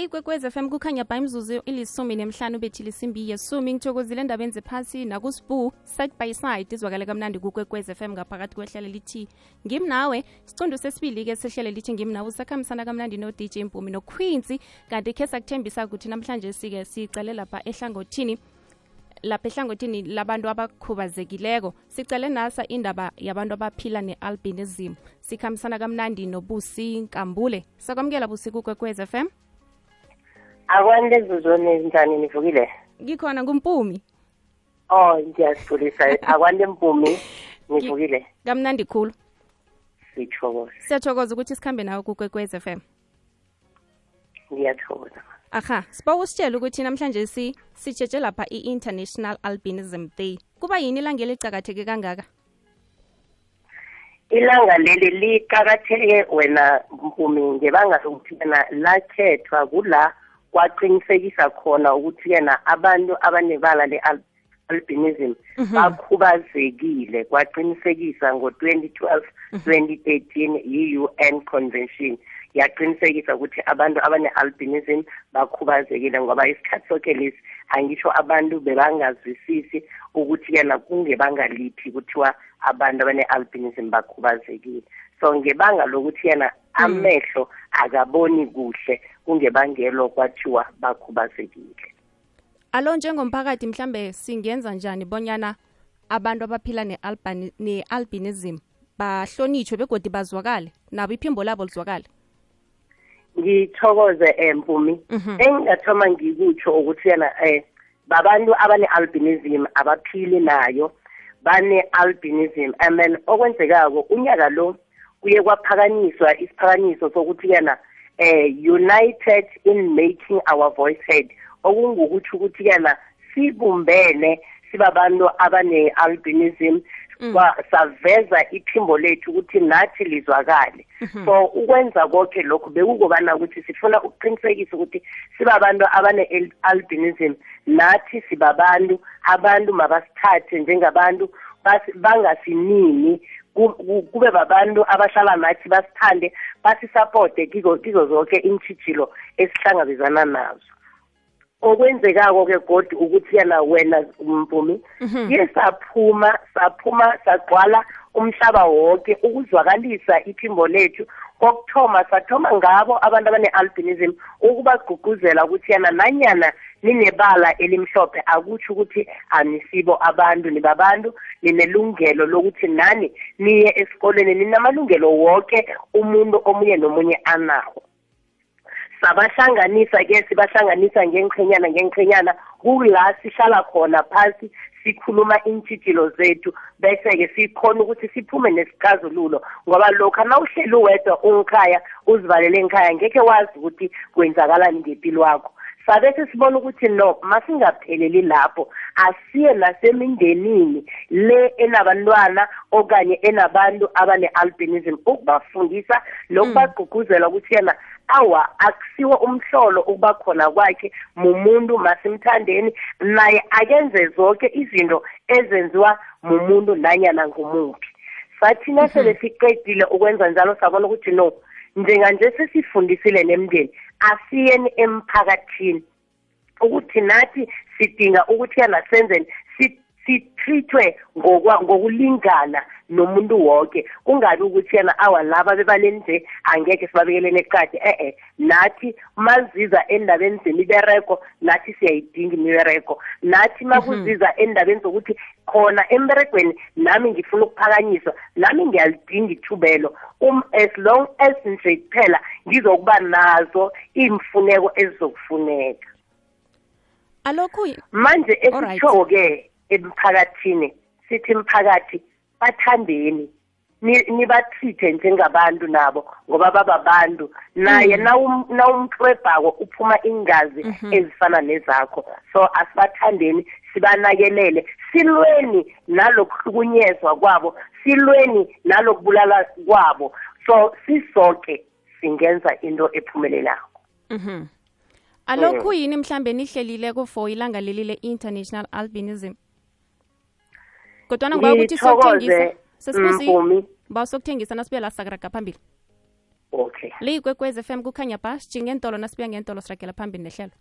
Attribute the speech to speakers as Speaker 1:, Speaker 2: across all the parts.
Speaker 1: le ikwekwez m kukhanya ba imzuzu ilisumi nemhlanu bethi lisimbi yesumi. Ngithokozile endabeni zephasi nakusibu side by side izwakale kamnandi kukwekwez f m ngaphakathi kwehlelo lithi ngimnawe. Sicundo sesibili-ke sehlelo lithi ngimnawe usakhambisana kamnandi no-dj mpumi nokhwinsi kanti khe sakuthembisa ukuthi namhlanje sike sicale lapha ehlangothini lapha ehlangothini labantu abakhubazekileko. Sicale nasa indaba yabantu abaphila ne-albinism sikhambisana kamnandi nobusi nkambule. Sakwamukela busi kukwekwez FM
Speaker 2: akwande zuzone njani nivukile?
Speaker 1: Ngikhona ngumpumi.
Speaker 2: Oh ngiyasifulisa akwande mpumi nivukile.
Speaker 1: kamnandi khulu.
Speaker 2: Sithokoza
Speaker 1: siyathokoza ukuthi sikhambe nawe kukwekwez m.
Speaker 2: Ngiyathokoza.
Speaker 1: Aha siba usitshela ukuthi namhlanje si sitshetshe lapha i-international albinism day. Kuba yini ilanga elicakatheke kangaka?
Speaker 2: Ilanga leli liqakatheke wena mpumi ngebanga lokuthi yena lakhethwa kula kwaqinisekisa khona ukuthi yena abantu abanebala le-albinism bakhubazekile kwaqinisekisa ngo-2012 2013 yi-un convention. Yaqinisekisa ukuthi abantu abane-albinism bakhubazekile ngoba isikhathi soke lesi angisho abantu bebangazwisisi ukuthi yena kungebanga liphi kuthiwa abantu abane-albinism bakhubazekile. So ngebanga lokuthi yena amehlo akaboni kuhle kungebangelo kwathiwa bakhubazekile.
Speaker 1: Alo njengomphakathi mhlambe singenza njani bonyana abantu abaphila ne-albinism bahlonitshwe begodi bazwakale nabo iphimbo labo lizwakale?
Speaker 2: Ngithokoze empumi engingathoma ngikutsho ukuthi yena eh babantu abane-albinism abaphili nayo bane-albinism and then okwenzekako unyaka lo kuye kwaphakanyiswa isiphakaniso sokuthi yena eh united in making our voice heard. Okungukuthi ukuthi yena sibumbene sibabantu abane-albinism saveza iphimbo lethu ukuthi nathi lizwakale. So ukwenza konke lokhu bekukobana ukuthi sifuna ukuqinisekisa ukuthi sibabantu abane-albinism nathi sibabantu abantu mabasithathe njengabantu bangasinini kube babantu abahlala nathi basithande basisapote kizo kizo zonke iintshijilo esihlangabezana nazo. Okwenzekako ke godi ukuthi yena wena mpumi ye saphuma saphuma sagcwala umhlaba wonke ukuzwakalisa iphimbo lethu kokuthoma sathoma ngabo abantu abane-albinism ukubagqugquzela ukuthi yana nanyana ninebala elimhlophe akutsho ukuthi anisibo abantu nibabantu ninelungelo lokuthi nani niye esikoleni ninamalungelo wonke umuntu omunye nomunye anawo. Sabahlanganisa ke sibahlanganisa ngenqhenyana ngenqhenyana kula sihlala khona phasi sikhuluma iintshijilo zethu bese-ke sikhona ukuthi siphume nesicazululo ngoba lokhu nawuhleli uwedwa ungikhaya uzivalele ngikhaya ngekhe wazi ukuthi kwenzakalani ngempilo wakho. Sabe sesibona ukuthi no masingapheleli lapho asiye nasemindenini le enabantwana okanye enabantu abane-albinism ukubafundisa nokubagqugquzela ukuthi yena awa akusiwo umhlolo ukuba khona kwakhe mumuntu masimthandeni naye akenze zonke izinto ezenziwa mumuntu nanyana ngumuphi. Sathina sele siqedile ukwenza njalo sabona ukuthi no njenganje sesifundisile nemndeni asiyeni emphakathini. Ukuthi nathi sidinga ukuthi yana senzeni sitreatwe ngokulingana nomuntu wonke kungabi ukuthi yena awa laba bebaleni nje angeke sibabekeleni eqadi e-e nathi maziza endabeni zemibereko nathi siyayidinga imibereko nathi makuziza endabeni zokuthi khona emberegweni nami ngifuna ukuphakanyiswa nami ngiyalidinga ithubelo. Um as long as nje kuphela ngizokuba nazo iy'mfuneko ezizokufuneka.
Speaker 1: Alokhu
Speaker 2: manje esitsho-ke emphakathini sithi mphakathi bathandeni nibathithe njengabantu nabo ngoba bababantu. Naye nawumklebhako uphuma ingazi ezifana nezakho. So asibathandeni sibanakelele. Silweni nalokuhlukunyezwa kwabo silweni nalokubulala kwabo. So sisoke singenza into ephumelelako.
Speaker 1: Mhm alokhu yini mhlambe nihlelileko for ilanga leli le-international albinism? Kodwana ngoba ukuthi sokuthengisa sesibuzi ba sokuthengisa nasibuya la sakaraga phambili
Speaker 2: okay.
Speaker 1: Liyikwekwez fm kukhanya ba sijingentolo nasibuya ngentolo siragela phambili nehlelo.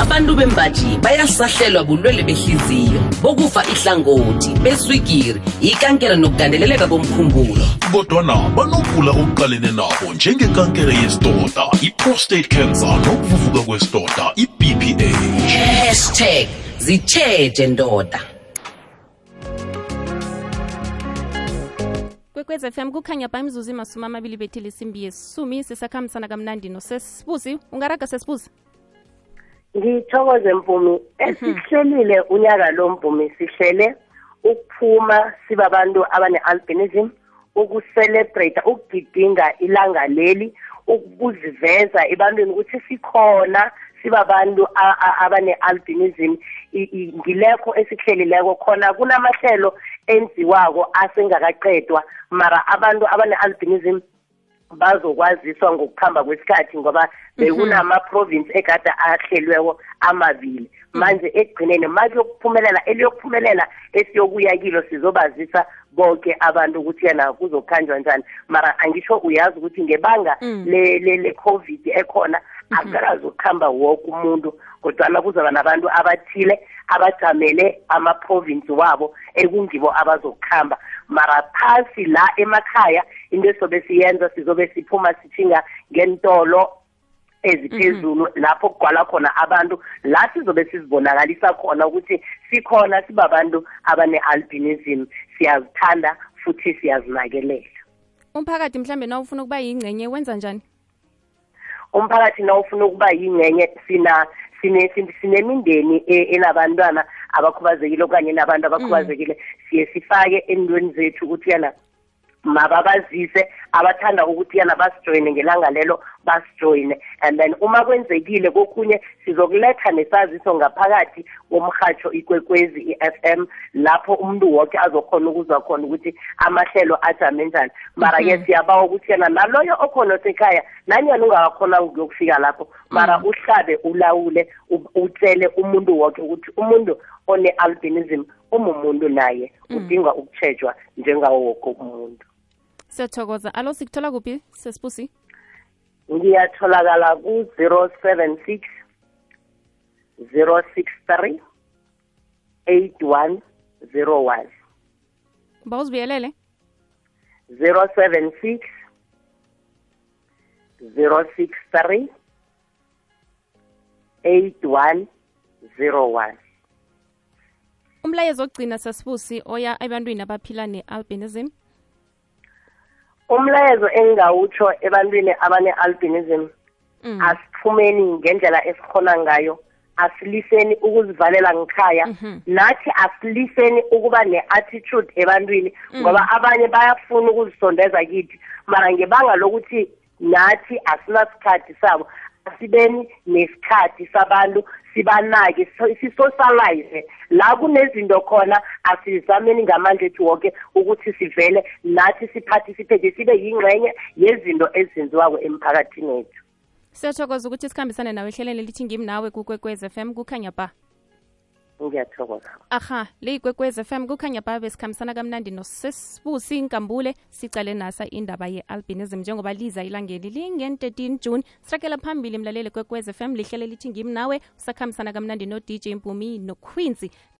Speaker 3: Abantu bembaji bayasahlelwa bulwele behliziyo bokufa ihlangothi beswigiri ikankela nokugandeleleka komkhumbulo.
Speaker 4: Kodwana banokula okuqalene nabo njengekankere yesidoda i-prostate cancer nokuvuvuka kwesidoda i-bph
Speaker 3: hashtag zitshetshe ndoda.
Speaker 1: Kwekwez fm kukhanya ba imzuzu imasumi amabili bethile isimbi yesisumi sisakhambisana kamnandi nosesibuzi. Ungaraga sesibuzi?
Speaker 2: Ngithokoze mpumi. Esihlelile unyaka lo mpumi sihlele ukuphuma sibabantu abane-albinism ukucelebrate ukugidinga ilanga leli ukuziveza ebantwini ukuthi sikhona sibabantu abane-albinism. Ngilekho esihlelileko khona kunamahlelo enziwako asengakaqedwa mara abantu abane-albinism bazokwaziswa ngokuhamba kwesikhathi ngoba bekunama-province ekade ahlelweko amabili. Manje ekugcineni makuyokuphumelela eliyokuphumelela esiyokuya kilo sizobazisa bonke abantu ukuthi yena kuzokhanjwa njani. Mara angisho uyazi ukuthi ngebanga
Speaker 1: Mm.
Speaker 2: le- le- le-covid ekhona akukakazi ukuhamba woke umuntu kodwana kuzaba nabantu abathile abajamele ama-province wabo ekungibo abazokuhamba. Mara phasi la emakhaya into esizobe siyenza sizobe siphuma sithinga ngentolo eziphezulu lapho kugcwala khona abantu. La sizobe sizibonakalisa khona ukuthi sikhona sibabantu abane-albinism. Siyazithanda futhi siyazinakelela.
Speaker 1: Umphakathi mhlambe na ufuna ukuba yingcenye wenza njani?
Speaker 2: Umphakathi nawufuna ukuba yingcenye sina sine sin- sinemindeni e- enabantwana abakhubazekile okanye nabantu abakhubazekile siye sifake endweni zethu ukuthi yana. Mababazise abathanda ukuthi yana basijoyine ngelanga lelo basijoyine. And then uma kwenzekile kokunye sizokuletha nesaziso ngaphakathi komrhatsho ikwekwezi i-FM lapho umuntu wonke azokhona ukuzwa khona ukuthi amahlelo ajame njani. Mara-ke siyabawa ukuthi yena naloyo okhona osekhaya nanyani ungakakhona ukuyokufika lapho mara uhlabe ulawule u- utshele umuntu wonke ukuthi umuntu one-albinism umumuntu naye udinga ukutshejwa njengawo woke umuntu.
Speaker 1: siyathokoza. Alo sikuthola kuphi? Sesibusi
Speaker 2: ngiyatholakala ku-076 063 8101 bawuzibuyelele. 076 063 8101
Speaker 1: umlayezo ogcina sasibusi oya ebantwini abaphila ne-albinism.
Speaker 2: Umlayezo engingawutsho ebantwini abane-albinism
Speaker 1: Mm.
Speaker 2: asiphumeni ngendlela esikhona ngayo asiliseni ukuzivalela ngikhaya nathi asiliseni ukuba ne-attitude ebantwini ngoba abanye bayafuna ukuzisondeza kithi. Mara ngebanga lokuthi nathi asinasikhathi sabo asibeni nesikhathi sabantu sibanake so- sisocialize la kunezinto khona asizameni ngamandla ethu wonke ukuthi sivele nathi siphathisiphete sibe yingxenye yezinto ezenziwako emphakathini wethu.
Speaker 1: Siyathokoza ukuthi sikhambisane nawe ehleleni lithi ngimi nawe kukwekwez fm kukhanya ba
Speaker 2: ngiyathokoza.
Speaker 1: Aha le ikwekwez f m kukhanya ba besikhambisana kamnandi nosesibusi inkambule sicale nasa indaba ye-albinism njengoba liza ilangeli linge-13 june. Sirakela phambili mlaleli kwekwez fm lihlele lithi ngimi nawe usakhambisana kamnandi no-dj mpumi noquincy